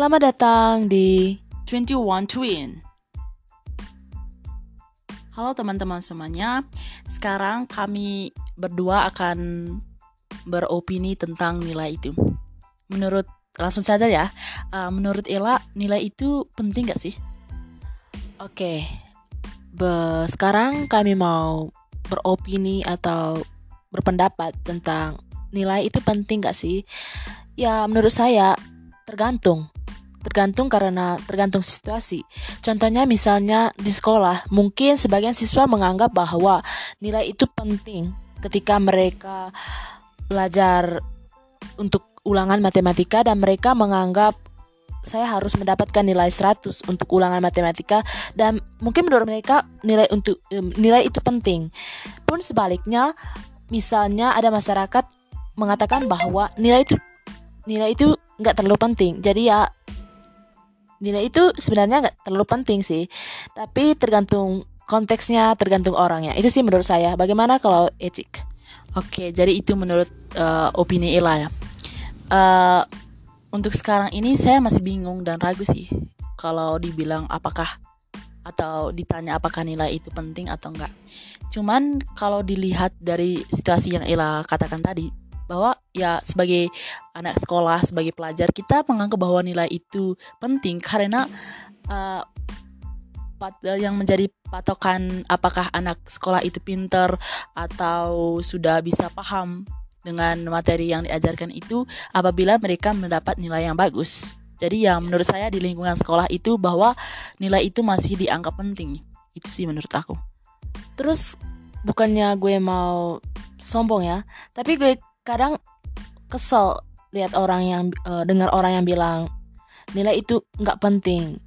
Selamat datang di 21 Twin. Halo teman-teman semuanya. Sekarang kami berdua akan beropini tentang nilai itu. Menurut langsung saja ya. Uh, menurut Ella, nilai itu penting gak sih? Oke. Sekarang kami mau beropini atau berpendapat tentang nilai itu penting gak sih? Ya menurut saya tergantung tergantung karena tergantung situasi. Contohnya misalnya di sekolah, mungkin sebagian siswa menganggap bahwa nilai itu penting ketika mereka belajar untuk ulangan matematika dan mereka menganggap saya harus mendapatkan nilai 100 untuk ulangan matematika dan mungkin menurut mereka nilai untuk nilai itu penting. Pun sebaliknya, misalnya ada masyarakat mengatakan bahwa nilai itu nilai itu nggak terlalu penting jadi ya nilai itu sebenarnya nggak terlalu penting sih. Tapi tergantung konteksnya tergantung orangnya. Itu sih menurut saya. Bagaimana kalau etik? Oke jadi itu menurut uh, opini Ella ya. Uh, untuk sekarang ini saya masih bingung dan ragu sih kalau dibilang apakah atau ditanya apakah nilai itu penting atau enggak. Cuman kalau dilihat dari situasi yang Ella katakan tadi, bahwa ya sebagai anak sekolah sebagai pelajar kita menganggap bahwa nilai itu penting karena uh, yang menjadi patokan apakah anak sekolah itu pinter atau sudah bisa paham dengan materi yang diajarkan itu apabila mereka mendapat nilai yang bagus. Jadi yang menurut saya di lingkungan sekolah itu bahwa nilai itu masih dianggap penting. Itu sih menurut aku. Terus bukannya gue mau sombong ya, tapi gue kadang kesel lihat orang yang uh, dengar orang yang bilang nilai itu nggak penting.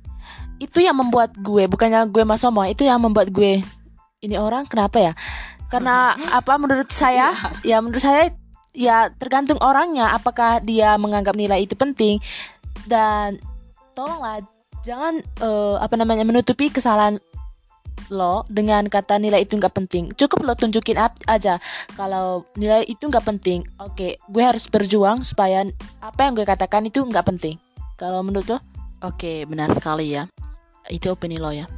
Itu yang membuat gue bukannya gue mas sombong itu yang membuat gue ini orang kenapa ya? Karena apa menurut saya iya. ya menurut saya ya tergantung orangnya apakah dia menganggap nilai itu penting. Dan tolonglah jangan uh, apa namanya menutupi kesalahan lo dengan kata nilai itu nggak penting. Cukup lo tunjukin aja. Kalau nilai itu nggak penting oke okay, gue harus berjuang supaya apa yang gue katakan itu nggak penting. Kalau menurut lo? Oke okay, benar sekali ya. Itu opini lo ya.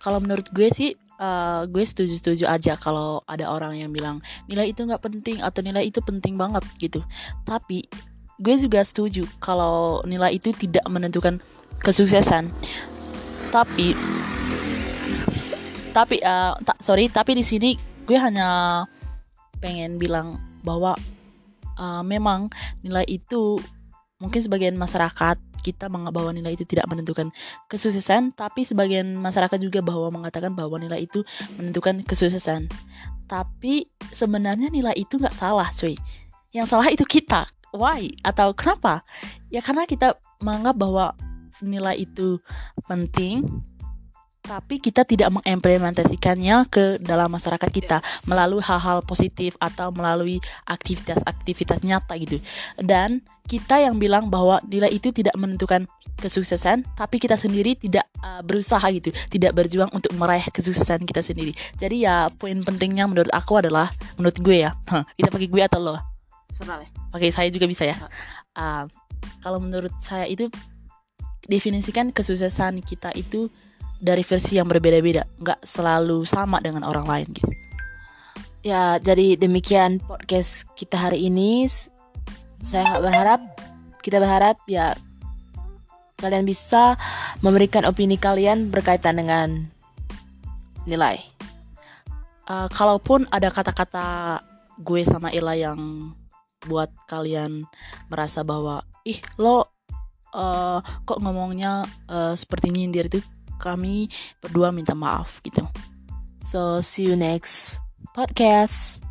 Kalau menurut gue sih uh, gue setuju-setuju aja kalau ada orang yang bilang nilai itu nggak penting atau nilai itu penting banget gitu. Tapi gue juga setuju kalau nilai itu tidak menentukan kesuksesan. Tapi tapi uh, ta sorry tapi di sini gue hanya pengen bilang bahwa uh, memang nilai itu mungkin sebagian masyarakat kita bahwa nilai itu tidak menentukan kesuksesan tapi sebagian masyarakat juga bahwa mengatakan bahwa nilai itu menentukan kesuksesan. Tapi sebenarnya nilai itu nggak salah cuy. Yang salah itu kita. Why? Atau kenapa? Ya karena kita menganggap bahwa nilai itu penting tapi kita tidak mengimplementasikannya ke dalam masyarakat kita melalui hal-hal positif atau melalui aktivitas-aktivitas nyata gitu. Dan kita yang bilang bahwa nilai itu tidak menentukan kesuksesan, tapi kita sendiri tidak uh, berusaha gitu, tidak berjuang untuk meraih kesuksesan kita sendiri. Jadi ya poin pentingnya menurut aku adalah menurut gue ya, kita pakai gue atau lo? Serah Pakai saya juga bisa ya. Uh, kalau menurut saya itu definisikan kesuksesan kita itu dari versi yang berbeda-beda nggak selalu sama dengan orang lain gitu. Ya jadi demikian podcast kita hari ini. Saya berharap kita berharap ya kalian bisa memberikan opini kalian berkaitan dengan nilai. Uh, kalaupun ada kata-kata gue sama Ella yang buat kalian merasa bahwa ih lo uh, kok ngomongnya uh, seperti nyindir itu kami berdua minta maaf gitu. So see you next podcast.